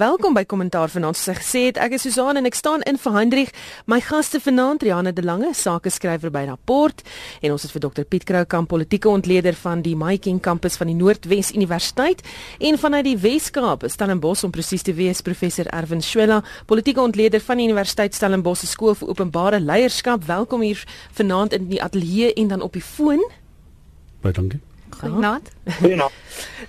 Welkom by Kommentaar vanaand. Soos ek gesê het, ek is Susan en ek staan in vir Hendrik. My gaste vanaand, Rianne de Lange, sakeskrywer by Rapport, en ons het vir Dr Piet Kroukamp, politieke ontleder van die Maiking kampus van die Noordwes Universiteit, en vanuit die Weskaap, Stellenbosch om presies te wees, professor Erwin Schwella, politieke ontleder van die Universiteit Stellenbosch se skool vir openbare leierskap. Welkom hier vanaand in die ateljee en dan op die foon. Baie dankie. Goeienaand. Goeienaand.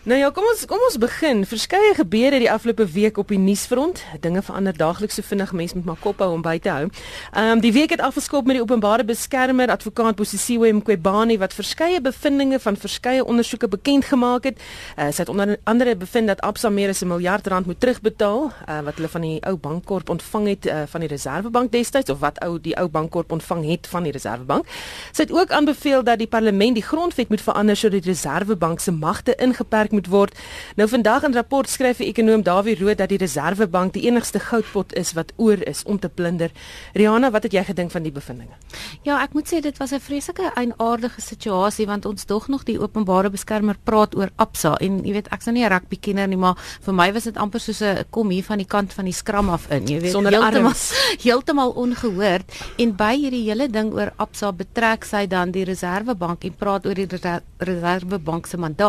nou ja, kom ons kom ons begin. Verskeie gebeure die afgelope week op die nuusfront. Dinge verander daagliks so vinnig, mense moet maar kop hou om by te hou. Ehm um, die week het afgeskop met die openbare beskermer advokaat Bosisiwe Mqobani wat verskeie bevindinge van verskeie ondersoeke bekend gemaak het. Uh, sy het onder andere bevind dat Absa meer as 'n miljard rand moet terugbetaal uh, wat hulle van die ou bankkorp ontvang het uh, van die Reserwebank destyds of wat ou die ou bankkorp ontvang het van die Reserwebank. Sy het ook aanbeveel dat die parlement die grondwet moet verander sodat die Reserwebank se magte ingeperk moet word. Nou vandag in rapport skryf die ekonom Dawie Rood dat die Reserwebank die enigste goudpot is wat oor is om te plunder. Rihanna, wat het jy gedink van die bevindinge? Ja, ek moet sê dit was 'n vreeslike eienaardige situasie want ons dog nog die openbare beskermer praat oor Absa en jy weet ek's nou nie 'n rugby kenner nie, maar vir my was dit amper soos 'n kom hier van die kant van die skram af in, jy weet, heeltemal heeltemal ongehoord en by hierdie hele ding oor Absa betrek sy dan die Reserwebank en praat oor die Reserve Reservebank se mandaat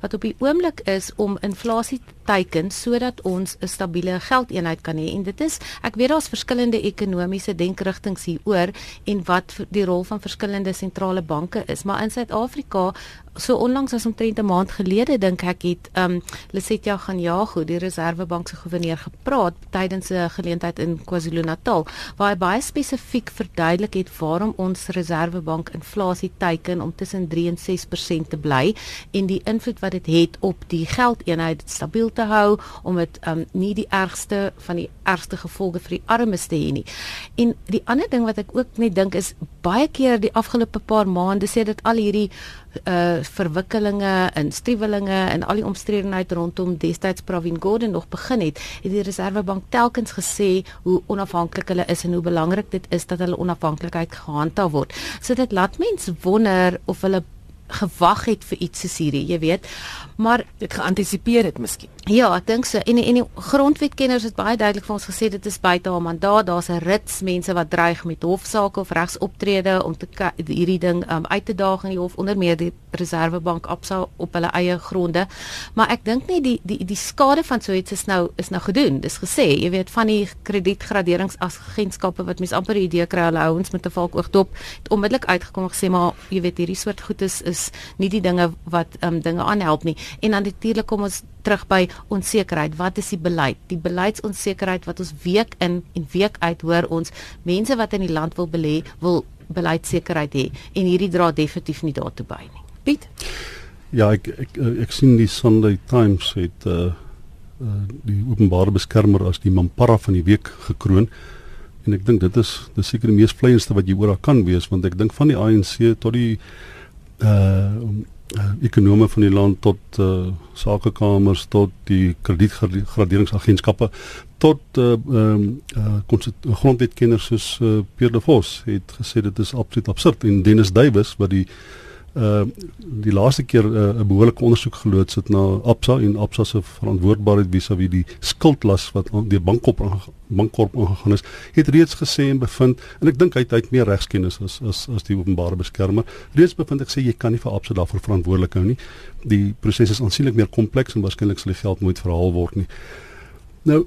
wat op die oomblik is om inflasie teiken sodat ons 'n stabiele geldeenheid kan hê en dit is ek weet daar's verskillende ekonomiese denkrigtinge hieroor en wat die rol van verskillende sentrale banke is. Maar in Suid-Afrika so onlangs as omtrent 'n maand gelede dink ek het um Lesetja gaan Jago die Reservebank se goewerneur gepraat tydens 'n geleentheid in KwaZulu-Natal waar hy baie spesifiek verduidelik het waarom ons Reservebank inflasie teiken om tussen 3 en 6% te bly en die invloed wat dit het, het op die geldeenheid stabiel te hou om dit um nie die ergste van die ergste gevolge vir die armes te hê nie. En die ander ding wat ek ook net dink is baie keer die afgelope paar maande sê dit al hierdie uh verwikkelinge en striwelinge en al die omstredenheid rondom destyds Pravin Gordhan nog begin het, het die Reservebank telkens gesê hoe onafhanklik hulle is en hoe belangrik dit is dat hulle onafhanklikheid gehandhaaf word. So dit laat mense wonder of hulle gewag het vir iets soos hierdie, jy weet. Maar dit geantisipeer het miskien. Ja, ek dink so. En en die grondwetkenners het baie duidelik vir ons gesê dit is buite haar mandaat. Daar's 'n rits mense wat dreig met hofsaake of regsoptrede om te hierdie ding um, uit te daag in die hof onder meer die Reservebank Absa op hulle eie gronde. Maar ek dink nie die die die skade van so iets is nou is nou gedoen. Dis gesê, jy weet van die kredietgraderingsagentskappe wat mense amper 'n idee kry hulle hou ons met 'n valkoog dop, het onmiddellik uitgekom en gesê maar jy weet hierdie soort goed is is nie die dinge wat um, dinge aanhelp nie. En dan natuurlik kom ons terug by onsekerheid. Wat is die beleid? Die beleidsonsekerheid wat ons week in en week uit hoor ons mense wat in die land wil belê, wil beleidsekerheid hê en hierdie dra definitief nie daartoe by nie. Piet. Ja, ek ek ek, ek sien die Sunday Times het uh, uh die openbare beskermer as die Mampara van die week gekroon en ek dink dit is dis seker die mees vleiendste wat jy oor kan wees want ek dink van die ANC tot die uh uh, ekonome van die land tot uh, sakekamers tot die kredietgraderingsagentskappe tot uh, um, uh, grondwetkenners soos uh, Pierre de Vos het gesê dit is absoluut absurd en Dennis Duwys wat die uh die laaste keer 'n uh, behoorlike ondersoek geloods het na Absa en Absa se verantwoordbaarheid vis-à-vis die skuldlas wat deur bankkorp bankkorp aangegaan is, het reeds gesê en bevind en ek dink hy het meer regskennis as as as die openbare beskermer. Reeds bevind ek sê jy kan nie vir Absa daarvoor verantwoordelik hou nie. Die proses is aansienlik meer kompleks en waarskynlik sal die geld nooit verhaal word nie. Nou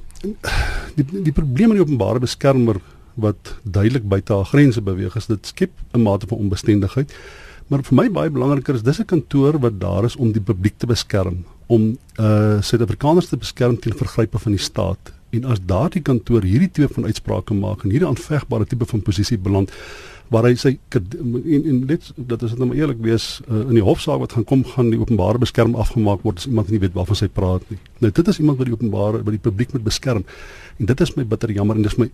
die die probleem met die openbare beskermer wat duidelik buite haar grense beweeg is dit skep 'n mate van onbestendigheid. Maar vir my baie belangriker is dis 'n kantoor wat daar is om die publiek te beskerm, om uh Suid-Afrikaners te beskerm teen vergrype van die staat. En as daardie kantoor hierdie twee van uitsprake maak en hierdie aanvegbare tipe van posisie beland waar hy sê en en dit dat as dit nou eerlik wees uh, in die hofsaak wat gaan kom gaan die openbare beskerm afgemaak word as iemand nie weet waarvan sy praat nie. Nou dit is iemand wat die openbare wat die publiek moet beskerm. En dit is my bitter jammer en dis my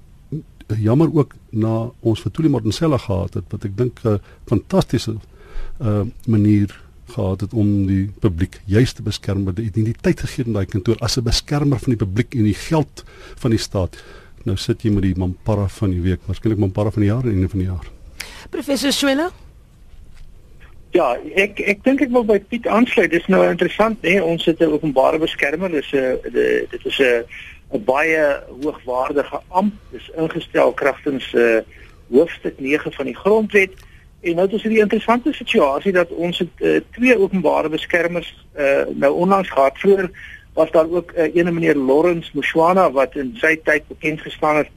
jammer ook na ons vir Tuli Martinsella gehad het wat ek dink 'n uh, fantastiese uh manier gehad het om die publiek juis te beskerm met die identiteit gegee in daai kantoor as 'n beskermer van die publiek en die geld van die staat. Nou sit jy met die Mampara van die week, waarskynlik Mampara van die jaar en einde van die jaar. Professor Swela Ja, ek ek dink ek wil by Piet aansluit. Dis nou interessant, hè. Ons het 'n openbare beskermer. Dis 'n dit is 'n 'n baie hoogwaardige amp, dis ingestel kragtens uh, hoofstuk 9 van die grondwet. En nou is dit 'n interessante situasie dat ons het uh, twee openbare beskermers uh, nou onlangs gehad. Vroeger was daar ook 'n uh, ene meneer Lawrence Mushwana wat in sy tyd bekend gestaan het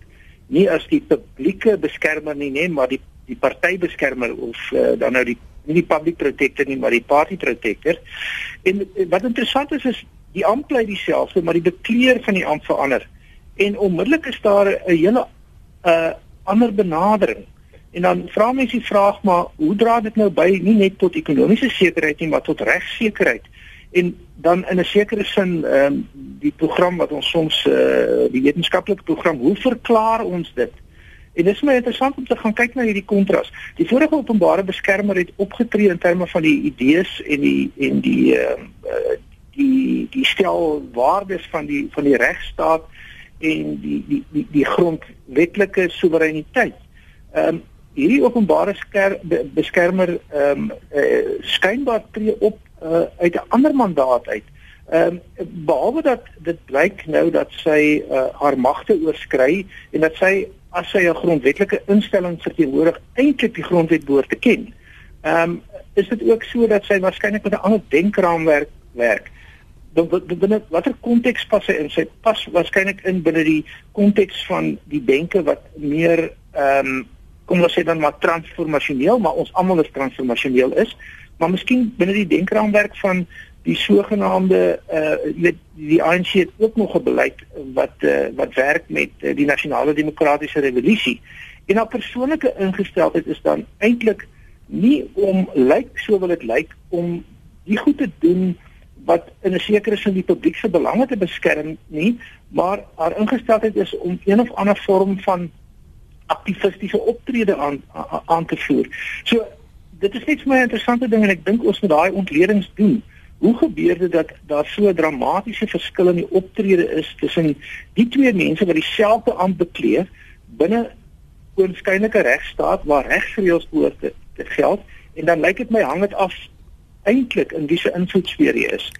nie as die publieke beskermer nie, nee, maar die die partybeskermer of uh, dan nou die nie die public protector nie, maar die party protector. En wat interessant is is die amp bly dieselfde, maar die bekleer van die amp verander. En onmiddellik is daar 'n hele 'n uh, ander benadering. En dan vra mense die vraag maar hoe dra dit nou by nie net tot ekonomiese sekerheid nie, maar tot regsekerheid? En dan in 'n sekere sin ehm um, die program wat ons soms uh, die wetenskaplike program, hoe verklaar ons dit? En dit is my interessant om te gaan kyk na hierdie kontras. Die vorige openbare beskermer het opgetree in terme van die idees en die en die ehm uh, die die stel waardes van die van die regstaat en die die die die grondwetlike soewereiniteit. Ehm um, hierdie openbare sker, beskermer ehm um, uh, skynbaar tree op uh, uit 'n ander mandaat uit. Ehm um, behalwe dat dit blyk nou dat sy uh, haar magte oorskry en dat sy as sy 'n grondwetlike instelling verteenwoordig eintlik die grondwet behoort te ken. Ehm um, is dit ook so dat sy waarskynlik met 'n ander denkraamwerk werk binne watter konteks pas hy in? Sy pas waarskynlik in binne die konteks van die denke wat meer ehm um, kom ons sê dan maar transformasioneel, maar ons almal is transformasioneel is, maar miskien binne die denkraamwerk van die sogenaamde uh die, die ANC het ook nog 'n beleid wat uh, wat werk met uh, die nasionale demokratiese revolusie. En haar persoonlike ingesteldheid is dan eintlik nie om lyk so wil dit lyk om die goed te doen wat in 'n sekere sin die publiek se belange te beskerm nie, maar haar ingesteldheid is om een of ander vorm van aktivistiese optrede aan aan te voer. So dit is net vir my 'n interessante ding en ek dink ons moet daai ontledings doen. Hoe gebeur dit dat daar so dramatiese verskil in die optrede is tussen die twee mense wat dieselfde ampt bekleed binne 'n oënskynlike regstaat waar regsreëls behoort te geld en dan lyk dit my hang dit af eintlik in wiese invloedsfeer jy is.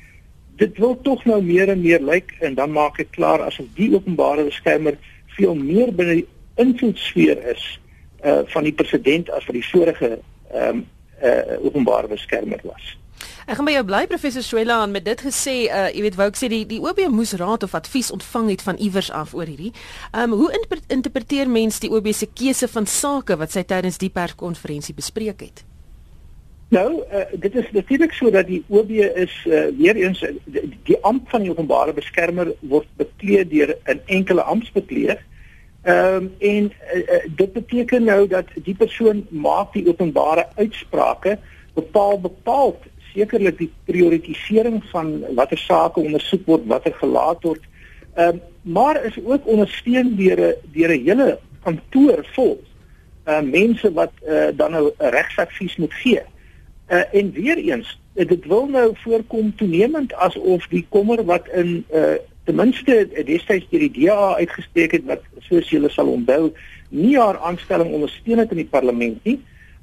Dit wil tog nou meer en meer lyk en dan maak ek klaar asof die openbare beskermer veel meer binne die invloedsfeer is uh van die president as wat die vorige ehm um, uh openbare beskermer was. Ek gaan by jou bly professor Swela aan met dit gesê uh jy weet wou ek sê die die OB moes raad of advies ontvang het van iewers af oor hierdie. Ehm um, hoe interpreteer mens die OB se keuse van sake wat sy tydens die perskonferensie bespreek het? Nou, uh, dit is natuurlik so dat die OB is uh, weer eens die, die amp van die openbare beskermer word bekleed deur 'n enkele amptbekleer. Ehm um, en uh, uh, dit beteken nou dat die persoon maak die openbare uitsprake bepaal bepaal sekerlik die prioritisering van watter sake ondersoek word, watter gelaat word. Ehm um, maar is ook ondersteun deur 'n deur 'n hele kantoor vol uh mense wat uh, dan nou regsadvies moet gee. Uh, en weer eens, dit wil nou voorkom toenemend asof die kommer wat in uh ten minste destyds deur die DA uitgesteek het wat soos julle sal onthou, nie haar aanstelling ondersteun het in die parlement nie.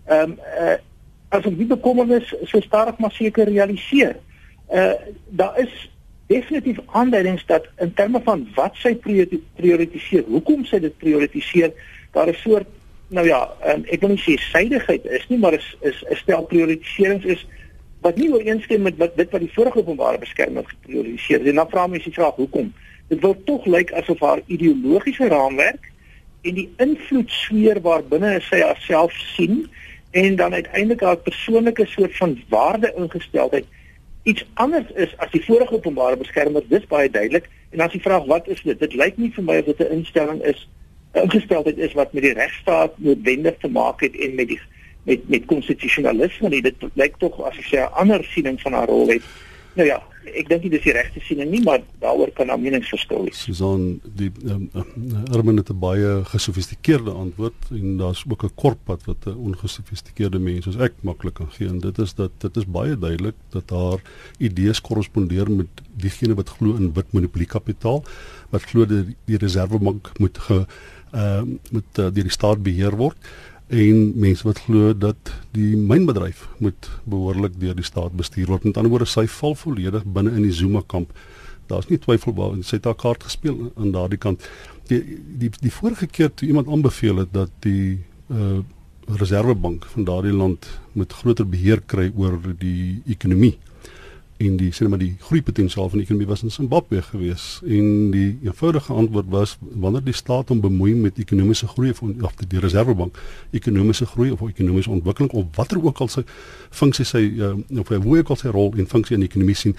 Ehm um, uh asof die bekommernis so stadig maar seker realiseer. Uh daar is definitief aanduidings dat in terme van wat sy prioritiseer, hoekom sy dit prioritiseer, daar 'n soort nou ja, um, ek wil nie sê suidigheid is nie, maar is is 'n stel prioritiserings is wat nie ooreenstem met wat dit wat die vorige openbare beskerming geprioritiseer het. En dan vra mense die vraag hoekom? Dit wil tog lyk asof haar ideologiese raamwerk en die invloedsfeer waarbinne sy haarself sien en dan uiteindelik haar persoonlike soort van waarde ingesteldheid iets anders is as die vorige openbare beskermer. Dis baie duidelik. En as jy vra wat is dit? Dit lyk nie vir my of dit 'n instelling is ingesteldheid is wat met die regstaat noodwendig te maak het en met die met met konstitusionalisme nie dit lyk tog as ek sê 'n ander siening van haar rol het nou ja ek dink dit is die regte siening nie maar daaroor kan daar meningsverskil wees. Susan die um, Herman het 'n baie gesofistikeerde antwoord en daar's ook 'n kort pad wat 'n ongesofistikeerde mens soos ek maklik kan gee en dit is dat dit is baie duidelik dat haar idees korrespondeer met diegene wat glo in wit monopoliekapitaal wat glo dat die reservebank moet ge uh moet uh, deur die staat beheer word en mense wat glo dat die mynbedryf moet behoorlik deur die staat bestuur word. Met ander woorde, sy val volledig binne in die Zuma kamp Daar's nie twyfel oor en sy het haar kaart gespeel aan daardie kant. Die die die vorige keer toe iemand aanbeveel het dat die uh reservebank van daardie land moet groter beheer kry oor die ekonomie en die sê maar die groeipotensiaal van die ekonomie was in Zimbabwe gewees. En die eenvoudige antwoord was wanneer die staat hom bemoei met ekonomiese groei of, of die, reservebank ekonomiese groei of ekonomiese ontwikkeling of watter ook al sy funksie sy uh, of hoe ook al sy rol en funksie in die ekonomie sien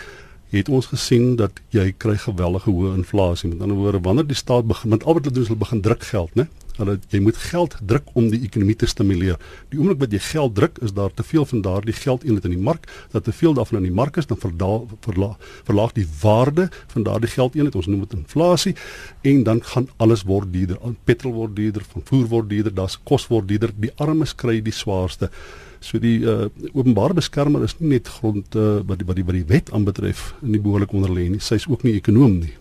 het ons gesien dat jy kry geweldige hoë inflasie. Met ander woorde wanneer die staat begin met al wat hulle doen is hulle begin druk geld né hulle jy moet geld druk om die ekonomie te stimuleer. Die oomblik wat jy geld druk, is daar te veel van daardie geld eenheid in die mark, dat te veel daarvan in die mark is, dan verdaal verla, verlaag die waarde van daardie geld eenheid. Ons noem dit inflasie en dan gaan alles word duurder. Petrol word duurder, vervoer word duurder, daar's kos word duurder. Die armes kry die swaarste. So die uh, openbare beskermer is nie net grond uh, wat die wat die wat die wet aanbetref in die behoorlik onder lê nie. Sy's ook nie ekonom nie.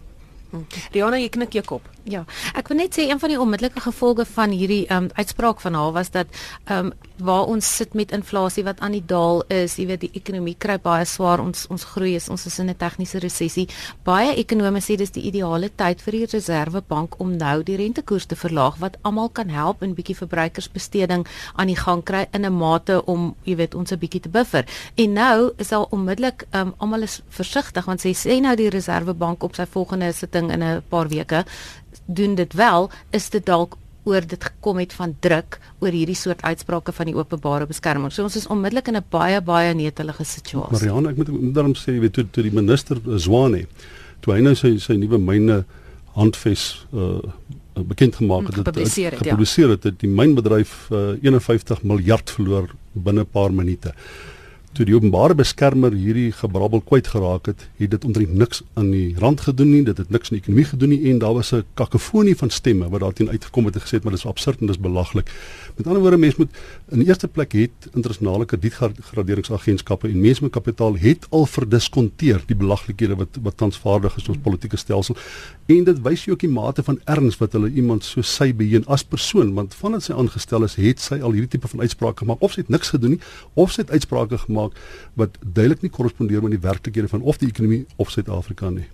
Rihanna, jy knik jou kop. Ja, ek wil net sê een van die onmiddellike gevolge van hierdie um, uitspraak van haar was dat ehm um, waar ons sit met inflasie wat aan die daal is, jy weet die ekonomie kry baie swaar, ons ons groei is ons is in 'n tegniese resessie. Baie ekonome sê dis die ideale tyd vir die Reserwebank om nou die rentekoers te verlaag wat almal kan help in bietjie verbruikersbesteding aan die gang kry in 'n mate om jy weet ons 'n bietjie te buffer. En nou is al onmiddellik um, almal is versigtig want sê sê nou die Reserwebank op sy volgende sitting in 'n paar weke doen dit wel, is dit dalk oor dit gekom het van druk oor hierdie soort uitsprake van die openbare beskerming. So ons is onmiddellik in 'n baie baie netelige situasie. Marianne, ek moet daarom sê, jy weet toe toe die minister eh, Zwane toe hy nou sy sy nuwe myne handves uh bekend gemaak het dat gepubliseer het, gepubliseer het, het die mynbedryf uh, 51 miljard verloor binne 'n paar minute toe die openbare beskermer hierdie gebrabbel kwyt geraak het, het dit omtrent niks aan die rand gedoen nie, dit het niks aan die ekonomie gedoen nie en daar was 'n kakofonie van stemme wat daarteen uitgekom het en gesê het maar dis absurd en dis belaglik. Met ander woorde, mense moet in die eerste plek het internasionale kredietgraderingsagentskappe en mense met kapitaal het al verdiskonteer die belaglikhede wat wat tans vaardig is ons politieke stelsel en dit wys jy ook die mate van erns wat hulle iemand so sy beheen as persoon want vandat sy aangestel is, het sy al hierdie tipe van uitsprake gemaak of sy het niks gedoen nie of sy het uitsprake gemaak maak wat duidelik nie korrespondeer met die werklikhede van of die ekonomie of Suid-Afrika nie.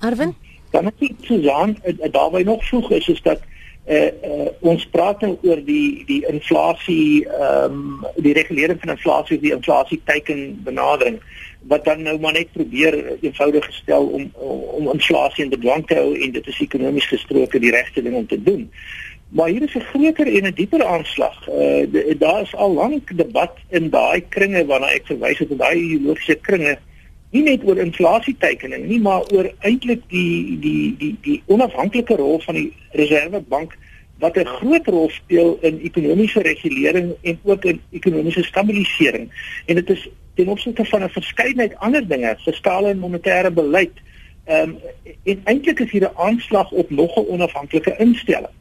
Arwin, dan ek Susan eh, eh, daarby nog vroeg is is dat uh, uh, ons praat nou oor die die inflasie ehm um, die regulering van inflasie die inflasie teiken benadering wat dan nou maar net probeer eenvoudig gestel om om inflasie in bedwang te hou en dit is ekonomies gesproke die regte ding om te doen. Maar hier is 'n groter en 'n dieper aanslag. Uh daar is al lank debat in daai kringe waarna ek verwys het, daai ideologiese kringe, nie net oor inflasietekening nie, maar oor eintlik die die die die onafhanklike rol van die Reservebank wat 'n groot rol speel in ekonomiese regulering en ook in ekonomiese stabilisering. En dit is ten opsigte van 'n verskeidenheid ander dinge, fiskale en monetêre beleid. Ehm um, en eintlik is hier 'n aanslag op nog 'n onafhanklike instelling.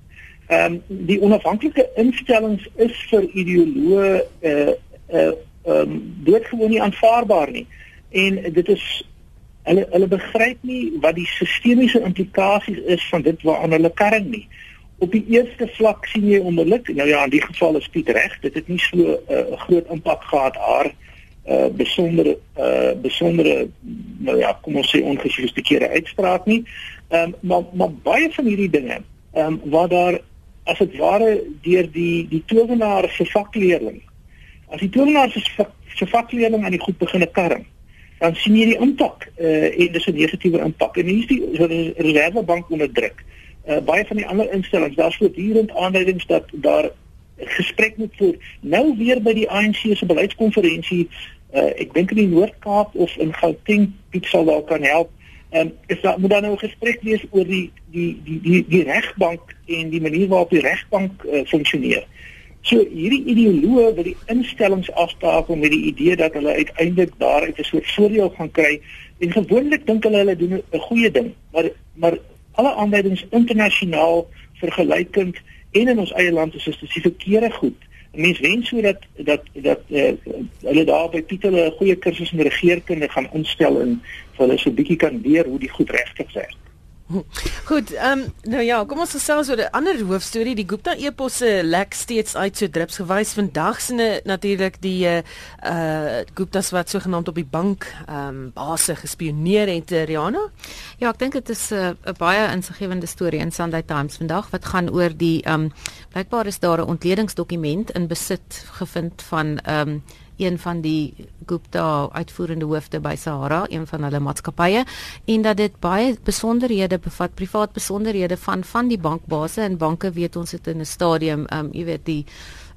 Ehm um, die onafhanklike instellings is vir ideoloë eh uh, eh uh, ehm um, doodgewoon nie aanvaarbaar nie. En dit is hulle hulle begryp nie wat die sistemiese implikasies is van dit waaraan hulle karring nie. Op die eerste vlak sien jy onmiddellik, nou ja, in die geval is Piet reg, dit het nie so 'n uh, groot impak gehad haar uh eh, besondere uh besondere nou ja, kom ons sê ongesofistikeerde uitspraak nie. Ehm um, maar maar baie van hierdie dinge ehm um, waar daar as dit ware deur die die towenaar se vakleerling. As die towenaar se se vakleerling aan die goed begin karring, dan sien jy die impak uh, en dis 'n negatiewe impak. En hier is die Reservebank onder druk. Uh, baie van die ander instellings, daar's voortdurend aanduidings dat daar gesprek moet voer. Nou weer by die ANC se beleidskonferensie, uh, ek dink in die Noord-Kaap of in Gauteng, Piet sal daar kan help Ehm um, is daar moet dan nou 'n gesprek wees oor die die die die die regbank en die manier waarop die regbank uh, funksioneer. So hierdie ideoloë wat die instellings afstaak met die idee dat hulle uiteindelik daar uit 'n soort voordeel gaan kry en gewoonlik dink hulle hulle doen 'n goeie ding, maar maar alle aanduidings internasionaal vergelykend en in ons eie land is dit die verkeerde goed mens wens so dat dat dat uh, hulle daar by Pieter 'n goeie kursus in regeringskunde gaan instel en vir hulle so 'n bietjie kan leer hoe die goed regtig werk. Goed, ehm um, nou ja, kom ons gesels oor 'n ander hoofstorie. Die Gupta eposse lek steeds uit so drips gewys vandag sien natuurlik die uh uh Guptas wat sogenaamd op die bank ehm um, base gespioneer het, uh, Rihanna. Ja, ek dink dit is 'n uh, baie insiggewende storie in Sunday Times vandag wat gaan oor die ehm um, blykbaar is daar 'n ontledingsdokument in besit gevind van ehm um, een van die Gupta uitvoerende hoofde by Sahara, een van hulle maatskappye en dat dit baie besonderhede bevat, privaat besonderhede van van die bankbase en banke weet ons het in 'n stadium, ehm um, jy weet die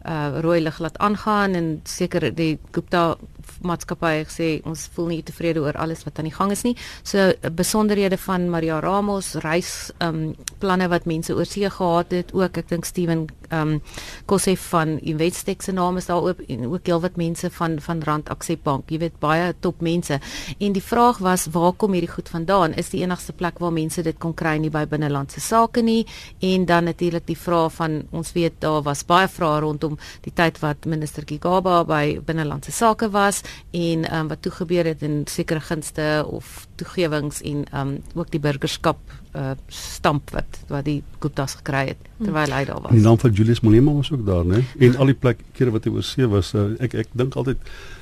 uh rooi lig laat aangaan en seker die Gupta maatskappy gesê ons voel nie tevrede oor alles wat aan die gang is nie. So besonderhede van Maria Ramos reis um planne wat mense oor see gehad het ook ek dink Steven um Kosef van Investec se naam is daar ook en ook heelwat mense van van Rand Aksep Bank. Jy weet baie top mense. En die vraag was waar kom hierdie goed vandaan? Is die enigste plek waar mense dit kon kry nie by binnelandse sake nie? En dan natuurlik die vraag van ons weet daar was baie vrae rondom die tyd wat minister Gigaba by binnelandse sake was en um, wat toe gebeur het in sekere gunste of toegewings en um, ook die burgerskap uh, stamp wat wat die Guptas gekry het terwyl hy daar was. Die naam van Julius Malema was ook daar, né? En al die plek kere wat hy oor see was, uh, ek ek dink altyd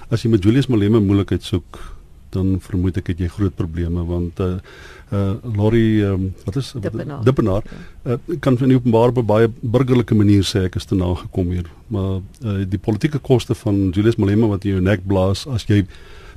as jy met Julius Malema moeilikheid soek, dan vermoed ek het jy groot probleme want uh uh Lori um, wat is Dippenaar. Uh, kan die openbaar op baie burgerlike manier sê ek is te nagekom hier. Maar uh, die politieke koste van Julius Malema wat in jou nek blaas as jy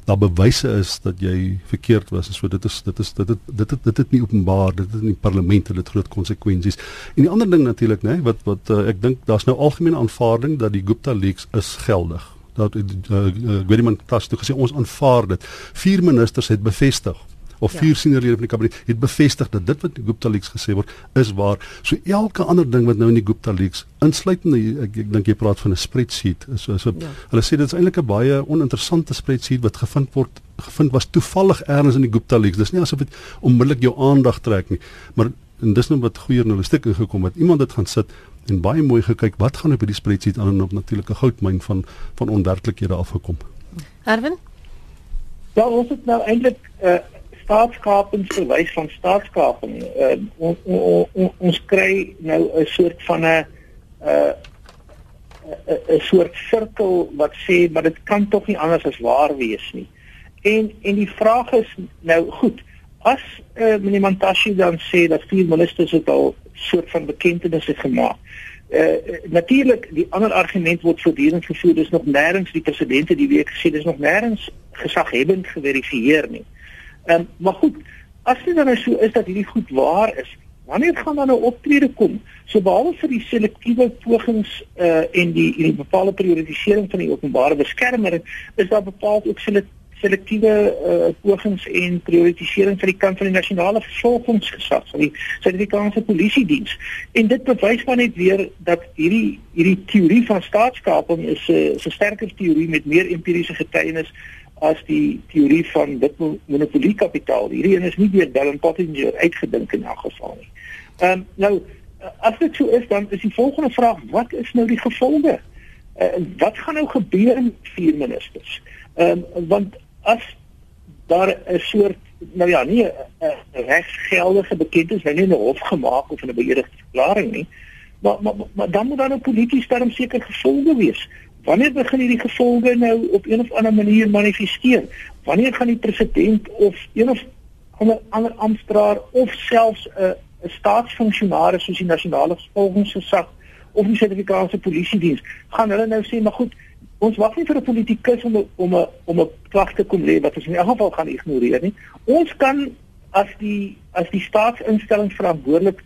daar bewyse is dat jy verkeerd was so dit is dit is dit het, dit het, dit het nie openbaar dit het in die parlement het dit groot konsekwensies. En die ander ding natuurlik nê wat wat uh, ek dink daar's nou algemene aanvaarding dat die Gupta leaks is geldig. Dat uh, uh, Gwediman Tas toe gesê ons aanvaar dit. Vier ministers het bevestig of vier ja. senior lede van die kabinet het bevestig dat dit wat die Gupta leaks gesê word is waar. So elke ander ding wat nou in die Gupta leaks insluitende ek, ek dink jy praat van 'n spreadsheet. So so ja. hulle sê dit is eintlik 'n baie oninteressante spreadsheet wat gevind word gevind was toevallig ergens in die Gupta leaks. Dis nie asof dit onmiddellik jou aandag trek nie. Maar en dis nou wat goeie journalistiek ingekom het. Iemand het gaan sit en baie mooi gekyk wat gaan op hierdie spreadsheet aan en op natuurlike goudmyn van van onwerklikhede afgekom. Erwin? Ja, ons het nou eintlik uh, staatskaping verwys van staatskaping. Uh, on, on, on, ons kry nou 'n soort van 'n 'n 'n soort sirkel wat sê maar dit kan tog nie anders as waar wees nie. En en die vraag is nou goed, as uh, meneer Mantashe dan sê dat vier ministers het al soort van bekentenisse gemaak. Uh, natuurlik die ander argument word voortdurend gevoer dis nog nêrens die presidente die week gesê dis nog nêrens gesaghebend geverifieer nie. Uh Ehm um, maar goed, as dit dan nou so is dat hierdie goed waar is, wanneer gaan dan nou optrede kom? So behalwe vir die selektiewe pogings uh en die die bepaalde prioritisering van die openbare beskermer, is daar bepaald ook selektiewe uh pogings en prioritisering vir die kant van die nasionale vervolgingsgesag, van die Suid-Afrikaanse polisie diens. En dit bewys maar net weer dat hierdie hierdie teorie van staatskaping is 'n uh, 'n sterker teorie met meer empiriese getuienis as die teorie van dit monopolie kapitaal. Hierdie een is nie deur Dallin Pottinger uitgedink in elk geval nie. Ehm um, nou as dit so is dan is die volgende vraag wat is nou die gevolge? Uh, wat gaan nou gebeur met vier ministers? Ehm um, want as daar 'n soort nou ja, nie 'n regsgeldige bekendis nou nie in 'n hof gemaak of in 'n beëdigde verklaring nie, maar maar maar dan moet daar nou polities daarom seker gevolge wees. Wanneer begin hierdie gevolge nou op een of ander manier manifesteer? Wanneer gaan die president of een of ander ander amptenaar of selfs 'n 'n staatsfunksionaris soos die nasionale vervolgingsgesag of die Suid-Afrikaanse polisie diens gaan hulle nou sê maar goed, ons wag nie vir 'n politikus om om 'n om 'n klag te kom lê wat ons in elk geval gaan ignoreer nie. Ons kan as die as die staatsinstelling verantwoordelik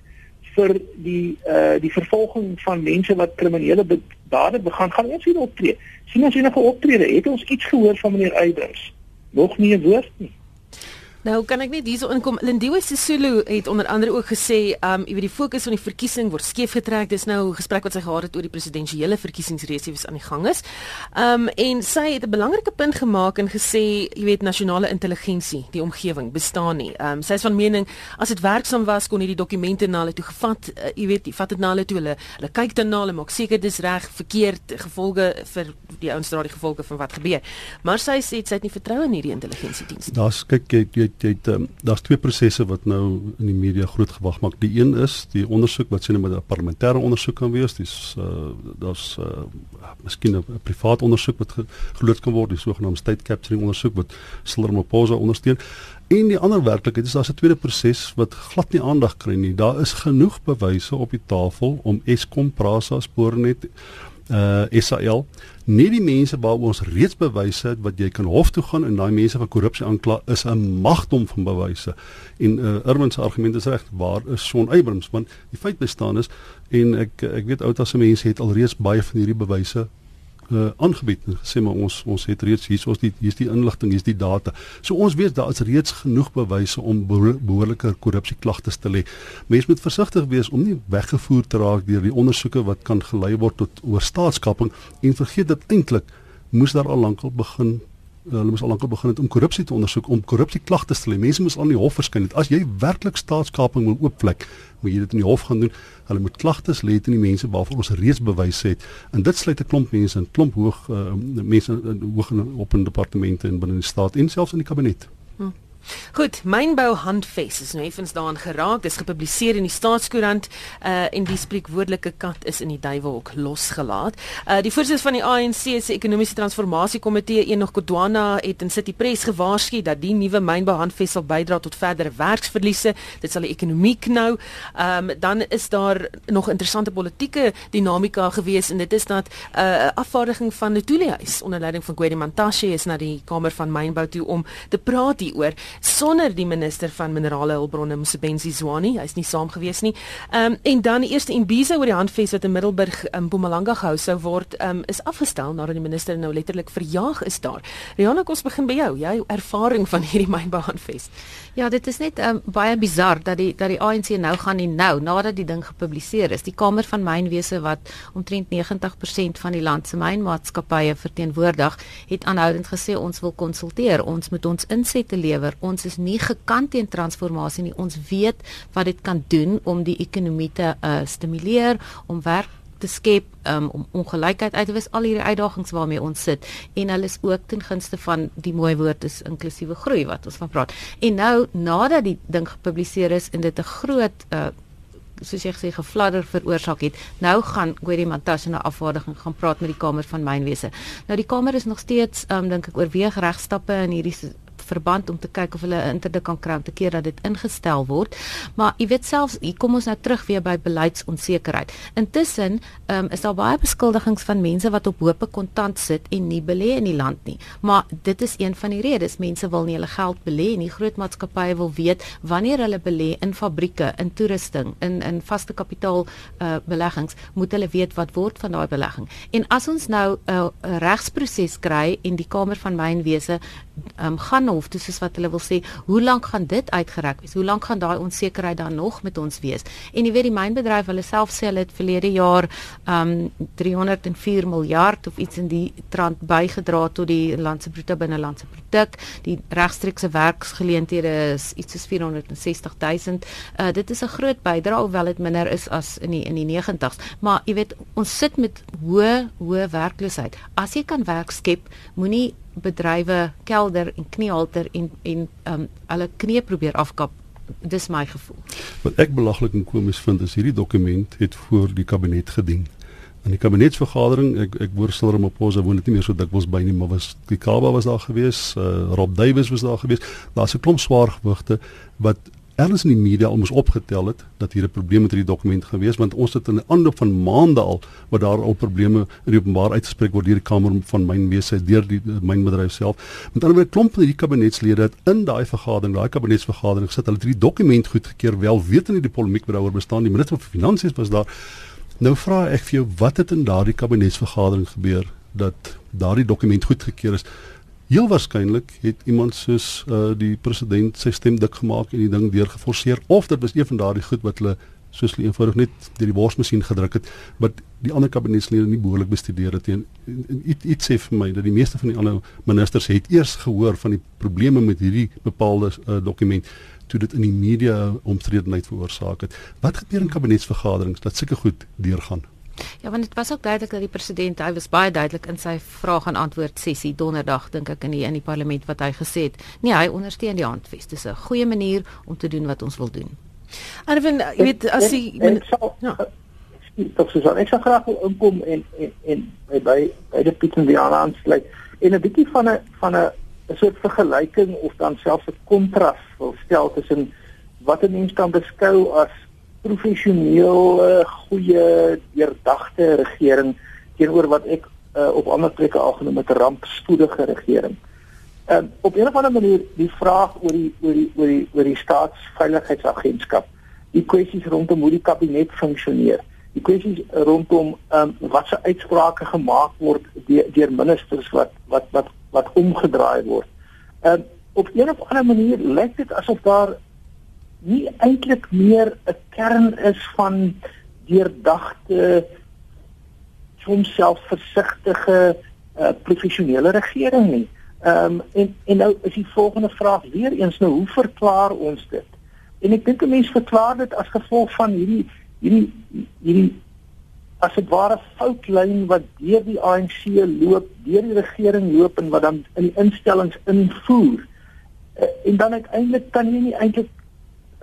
vir die uh, die vervolging van mense wat kriminele dade begaan, gaan ons hier optree. Sien ons enige optrede? Het ons iets gehoor van meneer Eybers? Nog nie 'n woord nie. Nou kan ek net hierso inkom. Lindiwe Sisulu het onder andere ook gesê, um jy weet die fokus van die verkiesing word skeef getrek. Dis nou 'n gesprek wat sy gehad het oor die presidentsiële verkiesingsresie wat aan die gang is. Um en sy het 'n belangrike punt gemaak en gesê, jy weet nasionale intelligensie, die omgewing bestaan nie. Um sy is van mening as dit werksaam was kon hierdie dokumente na hulle toe gevat, uh, jy weet, vat dit na hulle toe. Hulle hulle kyk dan na hulle maak seker dis reg, verkeerd, gevolge vir die ouens dra die gevolge van wat gebeur. Maar sy sê sy het nie vertroue in hierdie intelligensiediens. Daar's kyk jy, jy jy het um, daar's twee prosesse wat nou in die media groot gewag maak. Die een is die ondersoek wat sien met 'n parlementêre ondersoek kan wees. Dis uh daar's uh miskien 'n privaat ondersoek wat geloods kan word, die sogenaamde state capturing ondersoek wat Cyril Ramaphosa ondersteun. En die ander werklikheid is daar's 'n tweede proses wat glad nie aandag kry nie. Daar is genoeg bewyse op die tafel om Eskom, Prasa, Spoornet uh SAL nie die mense waaroor ons reeds bewyse het wat jy kan hof toe gaan en daai mense van korrupsie aankla is 'n magdom van bewyse. En uh Irwin se argument is reg waar is Shaun Abrams? Want die feit bestaan is en ek ek weet outas se mense het alreeds baie van hierdie bewyse uh, aangebied en gesê maar ons ons het reeds hier ons die hier's die inligting hier's die data. So ons weet daar is reeds genoeg bewyse om behoorlike korrupsie klagtes te lê. Mense moet versigtig wees om nie weggevoer te raak deur die ondersoeke wat kan gelei word tot oor staatskaping en vergeet dat eintlik moes daar al lankal begin uh, hulle moes al lankal begin het om korrupsie te ondersoek, om korrupsie klagtes te lê. Mense moes al in die hof verskyn het. As jy werklik staatskaping wil oopvlek, moet jy dit in die hof gaan doen. Hulle moet klagtes lê teen die mense waarvoor ons reeds bewys het. En dit sluit 'n klomp mense in, klomp hoog uh, mense hoog op in departemente en binne die staat en selfs in die kabinet. Goed, mynbou handves is nou effens daaraan geraak. Dis gepubliseer in die Staatskoerant uh en die spreekwoordelike kat is in die duiwelhok losgelaat. Uh die voorsitter van die ANC se ekonomiese transformasie komitee, Enoch Godwana, het in City Press gewaarsku dat die nuwe mynbou handves sal bydra tot verdere werksverliese. Dit sal die ekonomie knou. Um dan is daar nog interessante politieke dinamika gewees en dit is dat 'n uh, afvaardiging van die Tulihuis onder leiding van Gwedi Mantashe is na die Kamer van Mynbou toe om te praat hieroor sonder die minister van minerale hulpbronne Msebenzi Zwane. Hy's nie saam gewees nie. Ehm um, en dan die eerste Imbiza oor die handves wat in Middelburg in Mpumalanga gehou sou word, ehm um, is afgestel nadat die minister nou letterlik verjaag is daar. Rihanna, kom ons begin by jou. Jou ervaring van hierdie mynbehandves. Ja, dit is net um, baie bizar dat die dat die ANC nou gaan en nou nadat die ding gepubliseer is, die Kamer van Mynwese wat omtrent 90% van die land se mynmaatskappye verteenwoordig, het aanhoudend gesê ons wil konsulteer, ons moet ons insette lewer. Ons is nie gekant teen transformasie nie. Ons weet wat dit kan doen om die ekonomie te uh, stimuleer, om werk te skep um, om ongelykheid uit te wis al hierdie uitdagings waarmee ons sit en hulle is ook ten gunste van die mooi woord is inklusiewe groei wat ons van praat. En nou nadat die ding gepubliseer is en dit 'n groot uh, soos jy gesê gefladder veroorsaak het. Nou gaan Gwedi Mantashe na afvaardiging gaan praat met die Kamer van Mynwese. Nou die Kamer is nog steeds um, dink ek oorweeg regstappe in hierdie verband om te kyk of hulle 'n interde kan kry om te keer dat dit ingestel word. Maar jy weet selfs hier kom ons nou terug weer by beleidsonsekerheid. Intussen um, is daar baie beskuldigings van mense wat op hope kontant sit en nie belê in die land nie. Maar dit is een van die redes mense wil nie hulle geld belê nie. Groot maatskappye wil weet wanneer hulle belê in fabrieke, in toerusting, in in vaste kapitaal uh, beleggings, moet hulle weet wat word van daai belegging. En as ons nou 'n uh, regsproses kry en die Kamer van Mynwese um, gaan hof toe soos wat hulle wil sê, hoe lank gaan dit uitgereik wees? Hoe lank gaan daai onsekerheid dan nog met ons wees? En jy weet die mynbedryf hulle self sê hulle het verlede jaar um 304 miljard of iets in die trant bygedra tot die land se bruto binnelandse produk. Die regstreekse werksgeleenthede is iets soos 460 000. Uh dit is 'n groot bydrae hoewel dit minder is as in die in die 90s. Maar jy weet ons sit met hoë hoë werkloosheid. As jy kan werk skep, moenie bedrywe kelder en kniehalter en en um hulle knie probeer afkap dis my gevoel. Wat ek belaglik en komies vind is hierdie dokument het voor die kabinet gedien. In die kabinetsvergadering, ek ek hoor Silver Maposa woon dit nie meer so dikwels by nie, maar was die Kaba was daar gewees, uh, Rob Davies was daar gewees. Daar's 'n klomp swaar gewigte wat erns in die media almoes opgetel het dat hier 'n probleem met hierdie dokument gewees want ons het in 'n aanloop van maande al wat daar al probleme in die openbaar uitgespreek word deur die kamer van mynwese deur die mynbedryf self. Met ander woorde klomp van hierdie kabinetslede het in daai vergadering, daai kabinetsvergadering gesit, hulle het hierdie dokument goedgekeur wel wetende die polemiek wat daaroor bestaan. Die minister van finansies was daar. Nou vra ek vir jou, wat het in daardie kabinetsvergadering gebeur dat daardie dokument goedgekeur is? Heel waarskynlik het iemand soos uh, die president sy stem dik gemaak en die ding deurgeforseer of dit was een van daardie goed wat hulle soos hulle eenvoudig net deur die borsmasjien gedruk het wat die ander kabinetslede nie behoorlik bestudeer het en, en, en iets, iets sê vir my dat die meeste van die ander ministers het eers gehoor van die probleme met hierdie bepaalde uh, dokument toe dit in die media omstredenheid veroorsaak het. Wat gebeur in kabinetsvergaderings dat sulke goed deurgaan? Ja, want dit was ook duidelik dat die president, hy was baie duidelik in sy vraag en antwoord sessie donderdag dink ek in die in die parlement wat hy gesê het. Nee, hy ondersteun die handves. Dis 'n goeie manier om te doen wat ons wil doen. En vind jy weet as jy ja Ek sou ek sou graag wil inkom en en en by by, by die Piet en die aansluit en 'n bietjie van 'n van 'n 'n soort vergelyking of dan selfs 'n kontras wil stel tussen wat 'n mens kan beskou as professioneel goeie deurdagte regering teenoor wat ek uh, op ander plekke al genoem het 'n rampspoedige regering. En uh, op 'n of ander manier die vraag oor die oor die oor die oor die staatsveiligheidsagentskap, die kwessies rondom hoe die kabinet funksioneer, die kwessies rondom um, wat se uitsprake gemaak word deur, deur ministers wat wat wat wat omgedraai word. En uh, op 'n of ander manier lyk dit asof daar nie eintlik meer 'n kern is van deurdagte soms selfversigtige uh, professionele regering nie. Ehm um, en en nou is die volgende vraag weer eens nou hoe verklaar ons dit? En ek dink 'n mens verklaar dit as gevolg van hierdie hierdie hierdie as dit ware foutlyn wat deur die ANC loop, deur die regering loop en wat dan in die instellings invoer. Uh, en dan uiteindelik kan jy nie eintlik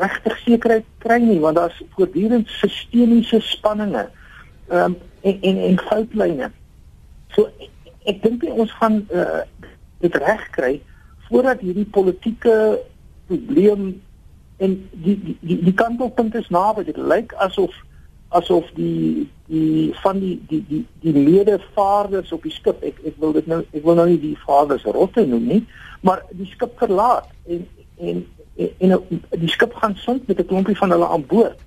regtig sekerheid kry nie want daar's voortdurend sistemiese spanninge um, en en en foutlyne. So ek, ek dink ons gaan uh, dit reg kry voordat hierdie politieke probleem en die die die, die kantelpunt is naby. Dit lyk asof asof die die van die die die die lede vaarders op die skip ek ek wil dit nou ek wil nou nie die vaarders rotte noem nie maar die skip verlaat en en en, en die skip gaan sink met 'n klompie van hulle aan boord.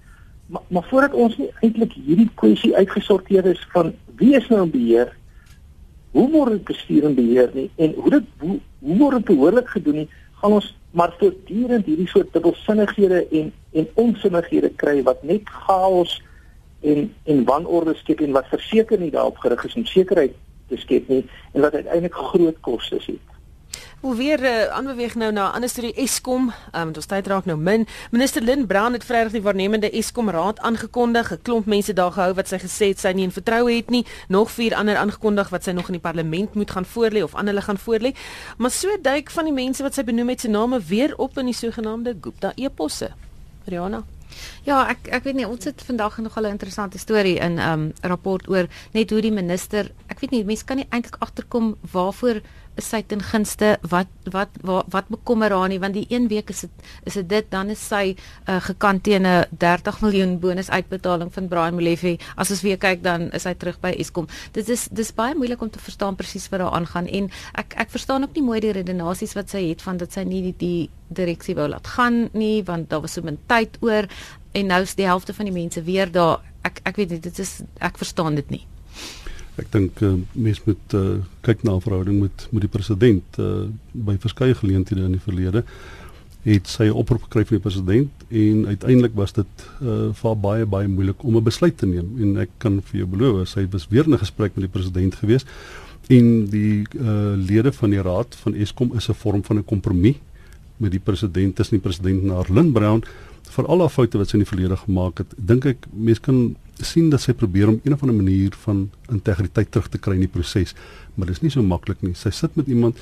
Maar maar voordat ons nie eintlik hierdie kwessie uitgesorteer is van wie is nou in beheer? Hoe word dit bestuur en beheer nie en hoe dit hoe, hoe word dit behoorlik gedoen nie, gaan ons maar voortdurend hierdie soort dubbelsinnighede en en onsinnighede kry wat net chaos en en wanorde skep en wat verseker nie daarop gerig is om sekerheid te skep nie en wat uiteindelik groot kostes het. Hoe weer uh, aanbeweeg nou na 'n ander storie Eskom, um, ons tyd raak nou min. Minister Lynn Brown het Vrydag die waarnemende Eskom raad aangekondig. 'n Klomp mense daar gehou wat sy gesê het sy nie in vertroue het nie. Nog vier ander aangekondig wat sy nog in die parlement moet gaan voorlê of aan hulle gaan voorlê. Maar so duik van die mense wat sy benoem het se name weer op in die sogenaamde Gupta eposse. Rihanna Ja, ek ek weet nie ons het vandag nog 'n interessante storie in 'n um, rapport oor net hoe die minister, ek weet nie mense kan nie eintlik agterkom waarvoor is sy ten gunste wat wat wat, wat bekommer haar nie want die een week is dit is dit dit dan is sy uh, gekant teen 'n 30 miljoen bonus uitbetaling van Brian Molefe. As ons weer kyk dan is hy terug by Eskom. Dit is dis baie moeilik om te verstaan presies wat daar aangaan en ek ek verstaan ook nie mooi die redenasies wat sy het van dat sy nie die, die direksie wou laat gaan nie want daar was so min tyd oor en nou is die helfte van die mense weer daar. Ek ek weet nie dit is ek verstaan dit nie Ek dink uh, mense moet uh, kyk na 'n verhouding met met die president. Uh, by verskeie geleenthede in die verlede het sy oproep gekry van die president en uiteindelik was dit uh, vir baie baie moeilik om 'n besluit te neem. En ek kan vir jou beloof sy was weer 'n gesprek met die president gewees en die uh, lede van die raad van Eskom is 'n vorm van 'n kompromie met die president tussen die president en Arlen Brown vir al die foute wat sy in die verlede gemaak het dink ek mense kan sien dat sy probeer om een of ander manier van integriteit terug te kry in die proses, maar dit is nie so maklik nie. Sy sit met iemand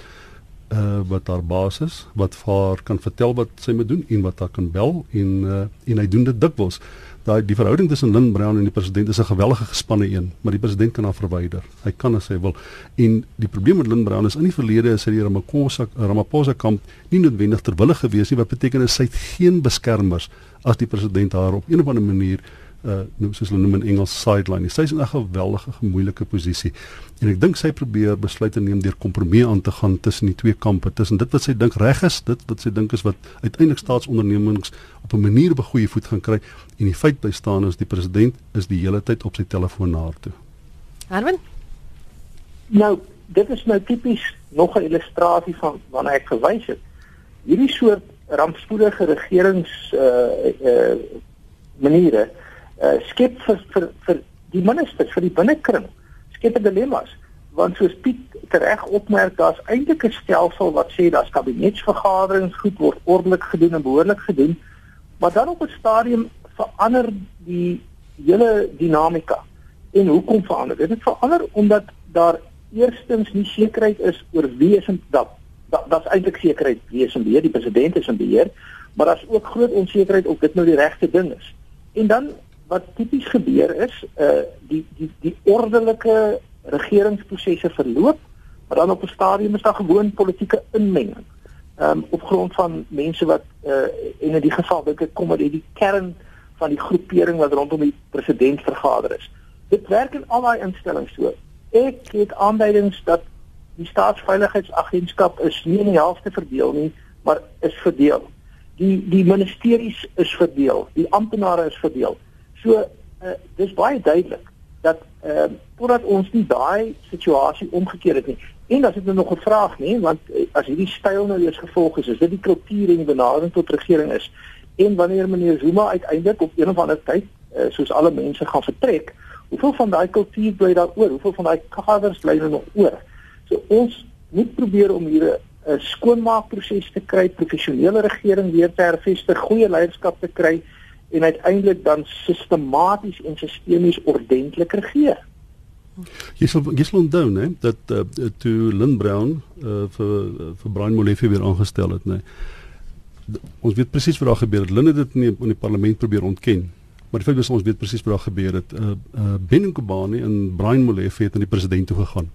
uh wat haar baas is, wat vir haar kan vertel wat sy moet doen en wat haar kan bel en uh en hy doen dit dikwels. Daai die verhouding tussen Lynn Brown en die president is 'n gewellige gespanne een, maar die president kan haar verwyder. Hy kan as hy wil. En die probleem met Lynn Brown is in die verlede is hy die Ramaphosa Ramaphosa kamp nie noodwendig terwille gewees nie wat beteken is sy het geen beskermers as die president haar op een of ander manier uh noem soos hulle noem in Engels sideline. Sy is in 'n geweldige moeilike posisie. En ek dink sy probeer besluite neem deur kompromie aan te gaan tussen die twee kampe, tussen dit wat sy dink reg is, dit wat sy dink is wat uiteindelik staatsondernemings op 'n manier op 'n goeie voet gaan kry en die feit bly staan is die president is die hele tyd op sy telefoon na haar toe. Herman? Nou, dit is nou tipies nog 'n illustrasie van wanneer ek verwys het. Hierdie soort rampspoedige regerings uh uh maniere uh, skep vir vir vir die ministers vir die binnekring skep dilemmas want soos Piet reg opmerk daar's eintlik 'n stelsel wat sê daar's kabinetsvergaderings goed word ordelik gedoen en behoorlik gedoen maar dan op 'n stadium verander die hele dinamika En hoekom verander dit? Dit verander omdat daar eerstens nie sekerheid is oor wie is in dat dat daar's eintlik sekerheid wie is in beheer, die president is in beheer, maar daar's ook groot onsekerheid of dit nou die regte ding is. En dan wat tipies gebeur is, uh die die die ordelike regeringsprosesse verloop, maar dan op 'n stadium is daar gewoon politieke inmenging. Ehm um, op grond van mense wat uh en in die geval dit kom uit die kern van die groepering wat rondom die president vergader is. Dit werk in al daai instellings so. Ek het aanduidings dat die staatsveiligheidsagentskap is nie in die helfte verdeel nie, maar is verdeel. Die die ministeries is verdeel, die amptenare is verdeel. So uh, dis baie duidelik dat ehm uh, voordat ons nie daai situasie omgekeer het nie. En dan het hulle nog 'n vraag, nê, want uh, as hierdie styl nou eers gevolg is, is dit die kultuur en die benadering tot regering is. En wanneer meneer Zuma uiteindelik op een of ander tyd, uh, soos alle mense gaan vertrek, hoeveel van daai kultuur bly daar oor? Hoeveel van daai kaders bly er nog oor? So ons moet probeer om hier 'n skoonmaakproses te kry, professionele regering weer te hervestig, goeie leierskap te kry en uiteindelik dan sistematies en sistemies ordentlik regeer. Jy sal jy sal onthou nê dat uh, toe Lynn Brown uh, vir vir Brian Molefe weer aangestel het nê. Ons weet presies wat daar gebeur het. Lynn het dit in die, in die parlement probeer ontken. Maar die feit is ons weet presies wat daar gebeur het. Uh, uh, Ben Nkobani en Brian Molefe het aan die president toe gegaan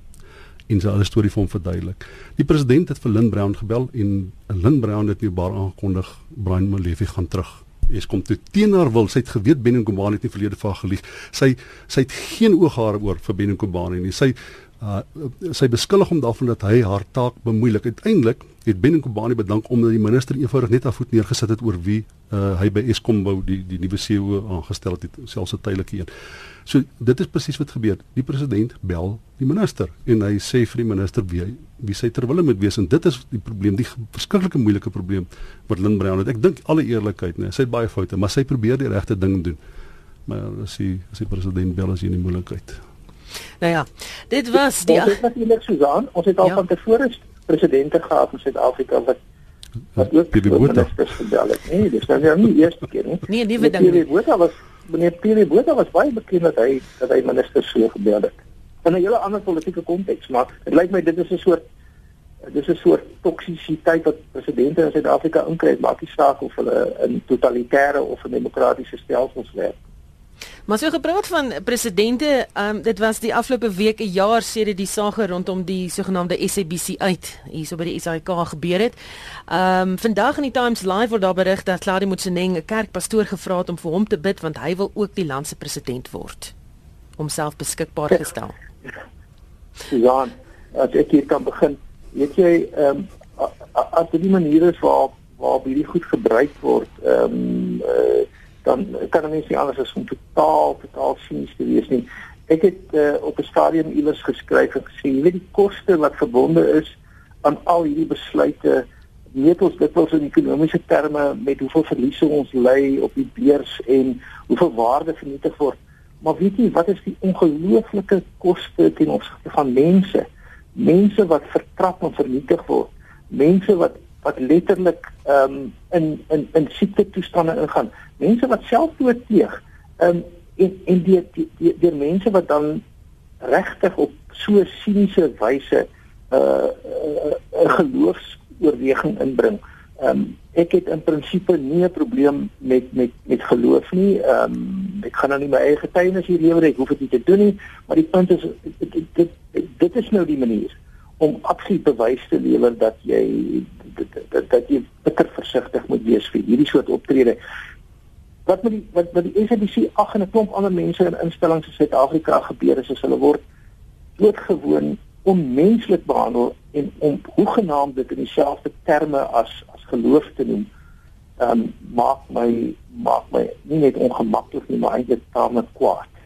en sy hele storie vir hom verduidelik. Die president het vir Lynn Brown gebel en Lynn Brown het nie baar aangekondig Brian Molefe gaan terug Is kom toe teen haar wil. Sy het geweet Benin Kombani het nie verlede van gelieg. Sy sy het geen ooghare oor vir Benin Kombani nie. Sy uh, sy beskuldig hom daarvan dat hy haar taak bemoeilik. Uiteindelik het Benin Kombani bedank omdat die minister eenvoudig net af voet neergesit het oor wie uh, hy by Eskom wou die die nuwe CEO aangestel het, selfs 'n tydelike een. So dit is presies wat gebeur. Die president bel die minister en hy sê vir die minister wie hy, wie sy terwille moet wees en dit is die probleem, die verskriklike moeilike probleem wat Lynn Brown het. Ek dink alle eerlikheid, nee, sy het baie foute, maar sy probeer die regte ding doen. Maar as hy as die president bel as jy in die moeilikheid. Nou ja, dit was die Ons het natuurlik Susan, ons het al ja. van tevore presidente gehad in Suid-Afrika wat wat ook die Botha gebel het. Nee, dis nou nie die eerste keer nie. Nee, nuwe ding. Die Botha was meneer Pierre Botha was baie bekend dat hy dat hy minister so gebel het. In 'n hele ander politieke konteks, maar dit lyk my dit is 'n soort dis 'n soort toksisiteit wat presidente in Suid-Afrika inkry, maak nie saak of hulle in totalitêre of 'n demokratiese stelsels werk. Maar so gepraat van presidente, um, dit was die afgelope week 'n jaar sedert die saak rondom die sogenaamde SABC uit hierso by die SAIK gebeur het. Ehm um, vandag in die Times Live word daar berig dat Claudio Motsoeneng 'n kerkpastoor gevra het om vir hom te bid want hy wil ook die land se president word. Homself beskikbaar gestel. Ja, as ek hier kan begin, weet jy, ehm um, as die maniere waar waar hierdie goed gebruik word, ehm um, uh, dan kan 'n mens nie anders as om totaal totaal sinies te wees nie. Ek het uh, op 'n stadium iewers geskryf en gesê, jy weet die koste wat verbonde is aan al hierdie besluite, weet ons dit was in ekonomiese terme met hoeveel verliese ons ly op die beurs en hoeveel waarde vernietig word. Maar weet jy wat is die ongelooflike koste ten opsigte van mense? Mense wat vertrap en vernietig word. Mense wat wat letterlik ehm um, in in in siekte toestande ingaan. Mense wat selfdood pleeg. Ehm um, en en die die, die die mense wat dan regtig op so siniese wyse 'n uh, 'n uh, geloofsoorweging inbring. Ehm um, ek het in prinsipie nie 'n probleem met met met geloof nie. Ehm um, ek gaan nou nie my eie getuienis hier lewer ek hoef dit nie te doen nie, maar die punt is dit dit, dit, dit is nou die manier om absoluut bewys te lewer dat jy dat, dat, dat jy bitter versigtig moet wees vir hierdie soort optrede. Wat met die wat wat die SABC ag en 'n klomp ander mense in instellings in Suid-Afrika gebeur is as hulle word doodgewoon onmenslik behandel en om hoegenaamd dit in dieselfde terme as as geloof te noem, ehm um, maak my maak my nie net ongemaklik nie, maar eintlik taamlik kwaad.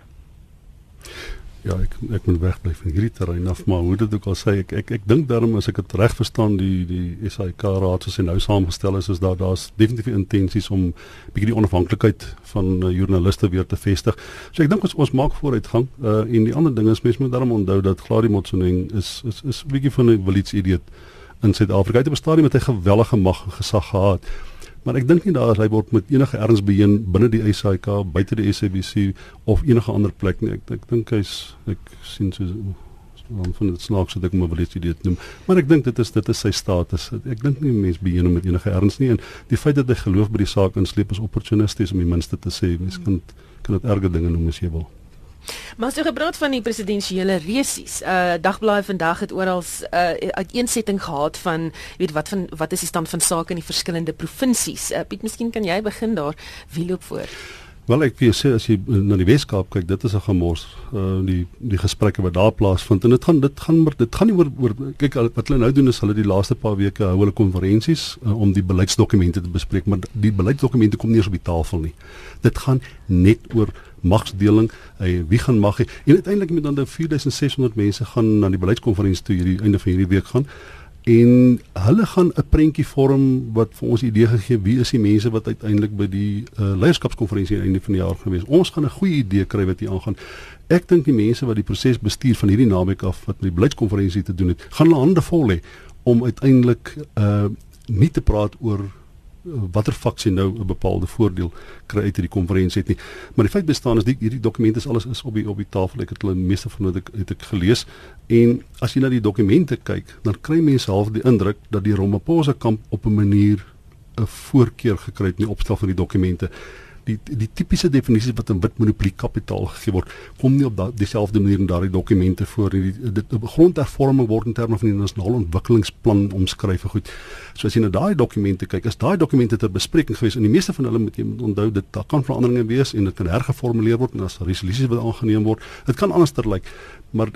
Ja, ek ek moet wegbly van hierdie terrein af, maar hoe dit ook al sê, ek ek ek dink daarom as ek dit reg verstaan die die SAIK raad soos hy nou saamgestel is, is daar daar's definitief intensies om bietjie die onafhanklikheid van uh, joernaliste weer te vestig. So ek dink ons ons maak vooruitgang. Uh en die ander ding is mense moet daarom onthou dat Gladie Motsoeneng is is is bietjie van 'n wilits idiot in Suid-Afrika. Hy het op 'n stadium met 'n gewellige mag en gesag gehad Maar ek dink nie daar is hy word met enige erns beheen binne die SAIK, buite die SABC of enige ander plek nie. Ek ek dink hy's ek sien so dan van dit snaaks dat ek hom wil dit noem. Maar ek dink dit is dit is sy status. Ek dink nie mense beheen hom met enige erns nie en die feit dat hy geloof by die saak insleep is opportunisties om die minste te sê. Mense kan kan dit erge dinge noem as jy wil. Maar as jy gepraat van die presidensiële resies, uh dagblaaie vandag het oral 'n uh, uiteensetting gehad van weet wat van wat is die stand van sake in die verskillende provinsies. Uh, Piet, miskien kan jy begin daar wie loop voor? Wel ek wil sê as jy na die Weskaap kyk, dit is 'n gemors uh die die gesprekke wat daar plaasvind en dit gaan dit gaan maar dit gaan nie oor oor kyk wat hulle nou doen is hulle die laaste paar weke hou hulle konferensies uh, om die beleidsdokumente te bespreek, maar die beleidsdokumente kom nie eens op die tafel nie. Dit gaan net oor magsdeling, hy wie gaan mag hy en uiteindelik met dan 4600 mense gaan na die beleidskonferensie toe hierdie einde van hierdie week gaan en hulle gaan 'n prentjie vorm wat vir ons idee gegee wie is die mense wat uiteindelik by die uh, leierskapskonferensie aan die einde van die jaar gaan wees. Ons gaan 'n goeie idee kry wat hier aangaan. Ek dink die mense wat die proses bestuur van hierdie naweek af wat met die beleidskonferensie te doen het, gaan hulle hande vol hê om uiteindelik uh nie te praat oor watter faksie nou 'n bepaalde voordeel kry uit hierdie konferensie het nie. Maar die feit bestaan is die hierdie dokumente is alles is op die op die tafel. Ek het hulle meeste van dit het ek gelees en as jy na die dokumente kyk, dan kry mense half die indruk dat die Ramaphosa kamp op 'n manier 'n voorkeur gekry het in die opstel van die dokumente die die tipiese definisies wat in wit monopolie kapitaal gegee word kom nie op dieselfde manier in daardie dokumente voor nie. Dit grondhervorming word in terme van die nasionale ontwikkelingsplan omskryf goed. So as jy na daai dokumente kyk is daai dokumente ter bespreking gewees en die meeste van hulle moet jy onthou dit daar kan veranderinge wees en dit kan hergeformuleer word en as resolusies wat aangeneem word dit kan anders ter lyk. Maar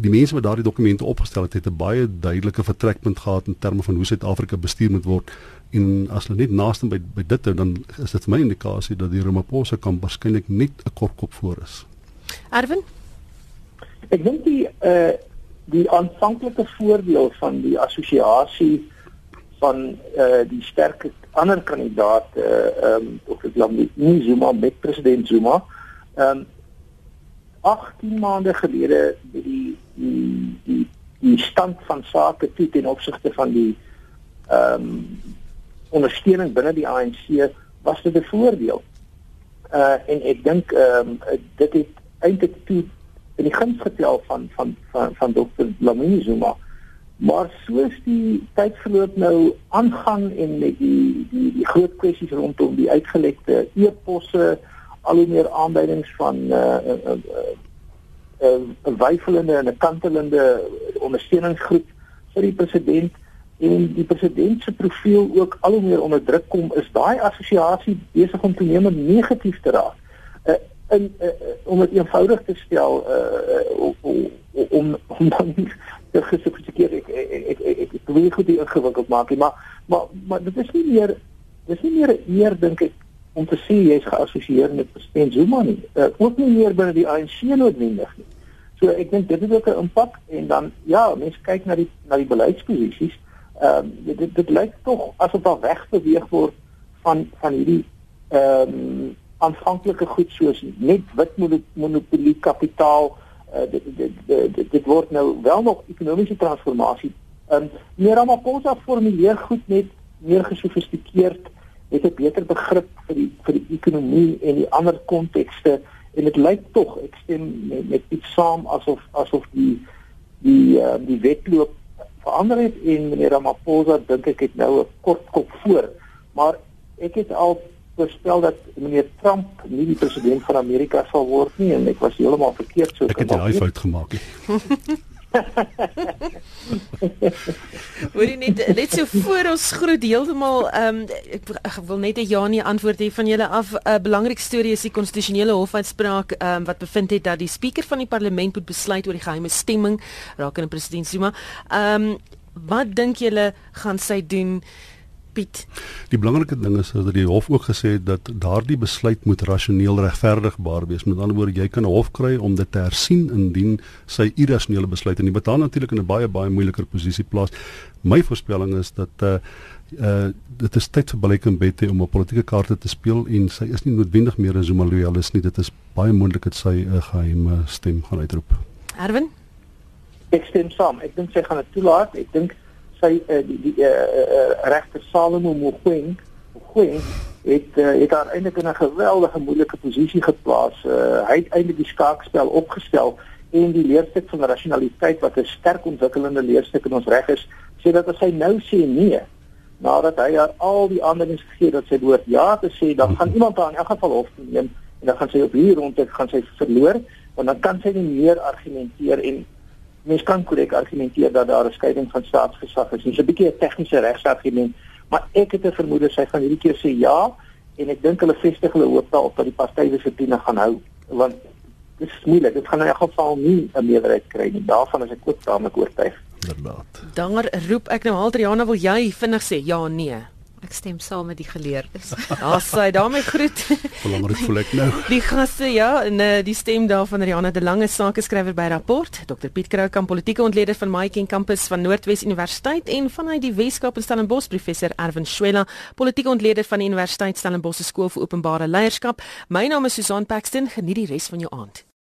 die mense wat daardie dokumente opgestel het het 'n baie duidelike vertrekpunt gehad in terme van hoe Suid-Afrika bestuur moet word en as hulle net naaste by by dit hou dan is dit vir my indikasie dat die Ramaphosa kamp waarskynlik net 'n kort kop voor is. Erwin Ek dink die uh die aanvanklike voordeel van die assosiasie van uh die sterk ander kandidaat uh ehm um, of ek glo nie Zuma met president Zuma ehm um, 18 maande gelede by die die die die stand van sake toe ten opsigte van die ehm um, ondersteuning binne die ANC was dit 'n voordeel. Uh en ek dink ehm um, dit het eintlik toe in die guns getel van van van van Dr. Lamini Zuma. Maar soos die tyd verloop nou aangaan en met die die die groot kwessies rondom die uitgelekte e-posse al hoe meer aanduidings van uh, uh, uh 'n uh, wyfelende en 'n kantelende ondersteuningsgroep vir die president en die president se profiel ook al hoe meer onder druk kom, is daai assosiasie besig om toenemend negatief te raak. Uh, in uh, om dit eenvoudig te stel uh, om om om dan te gesofistikeer ek ek ek, ek, nie goed ingewikkeld maak maar maar maar dit is nie meer dis nie meer eer dink ek om te sê jy's geassosieer met president Zuma nie. Uh, ook nie meer binne die ANC noodwendig nie. So ek dink dit het ook 'n impak en dan ja, mense kyk na die na die beleidsposisies. Ehm um, dit dit lyk tog asof daar weg beweeg word van van hierdie ehm um, aanvanklike goed soos net wit monopolie kapitaal uh, dit, dit, dit, dit dit word nou wel nog ekonomiese transformasie. Ehm um, meer Ramaphosa formuleer goed net meer gesofistikeerd het 'n beter begrip vir die vir die ekonomie en die ander kontekste en dit lyk tog ek stem met, met iets saam asof asof die die uh, die wetloop verander het en meneer Ramaphosa dink ek het nou 'n kort kop voor maar ek het al voorspel dat meneer Trump nie die president van Amerika sal word nie en ek was heeltemal verkeerd so ek het 'n fout gemaak Word net net so voor ons groet heeltemal ehm um, ek, ek wil net 'n ja nee antwoord hê van julle af. 'n uh, Belangrike storie is die konstitusionele hofuitspraak ehm um, wat bevind het dat die spreker van die parlement moet besluit oor die geheime stemming rakende president Zuma. Ehm um, wat dink julle gaan sy doen? Piet. Die belangrike ding is dat die hof ook gesê het dat daardie besluit moet rasioneel regverdigbaar wees. Met ander woorde, jy kan 'n hof kry om dit te hersien indien sy irrasionele besluit en die betaal natuurlik in 'n baie baie moeiliker posisie plaas. My voorspelling is dat uh uh dit is tyd vir Balekambete om op politieke kaarte te speel en sy is nie noodwendig meer 'n Zuma loyalis nie. Dit is baie moontlik dat sy 'n geheime stem gaan uitroep. Erwin? Ek stem saam. Ek dink sy gaan dit toelaat. Ek dink sy uh, die, die uh, uh, regter Salomo Mogoeng Queen het uh, het haar eintlik in 'n geweldige moeilike posisie geplaas. Uh, hy het eintlik die skaakspel opgestel en die leerstuk van rationaliteit wat 'n sterk ontwikkelende leerstuk in ons reg is, sê dat as hy nou sê nee, nadat hy haar al die aanduidings gegee het dat sy behoort ja te sê, dan gaan iemand haar in elk geval hof neem en dan gaan sy op hierdie rondte gaan sy verloor want dan kan sy nie meer argumenteer en mens kan korrek argumenteer dat daar 'n skeiding van staatsgesag is. Dis 'n bietjie 'n tegniese regsargument, maar ek het 'n vermoede sy gaan hierdie keer sê ja en ek dink hulle vestig hulle hoop daarop dat die partye dissipline gaan hou want dit is moeilik. Dit gaan in 'n geval nie 'n meerderheid kry nie. Daarvan is ek ook tamelik oortuig. Inderdaad. Dan roep ek nou Altriana wil jy vinnig sê ja nee. Ek stem saam met die geleerdes. Daar sê daarmee groet. Belangrik voel ek nou. Die gaste ja, en uh, die stem daarvan Riana de Lange sakeskrywer by Rapport, Dr Piet Kroukamp politieke ontleder van Maiken kampus van Noordwes Universiteit en vanuit die Weskaap in Stellenbosch professor Erwin Schwella, politieke ontleder van die Universiteit Stellenbosch se skool vir openbare leierskap. My naam is Susan Paxton. Geniet die res van jou aand.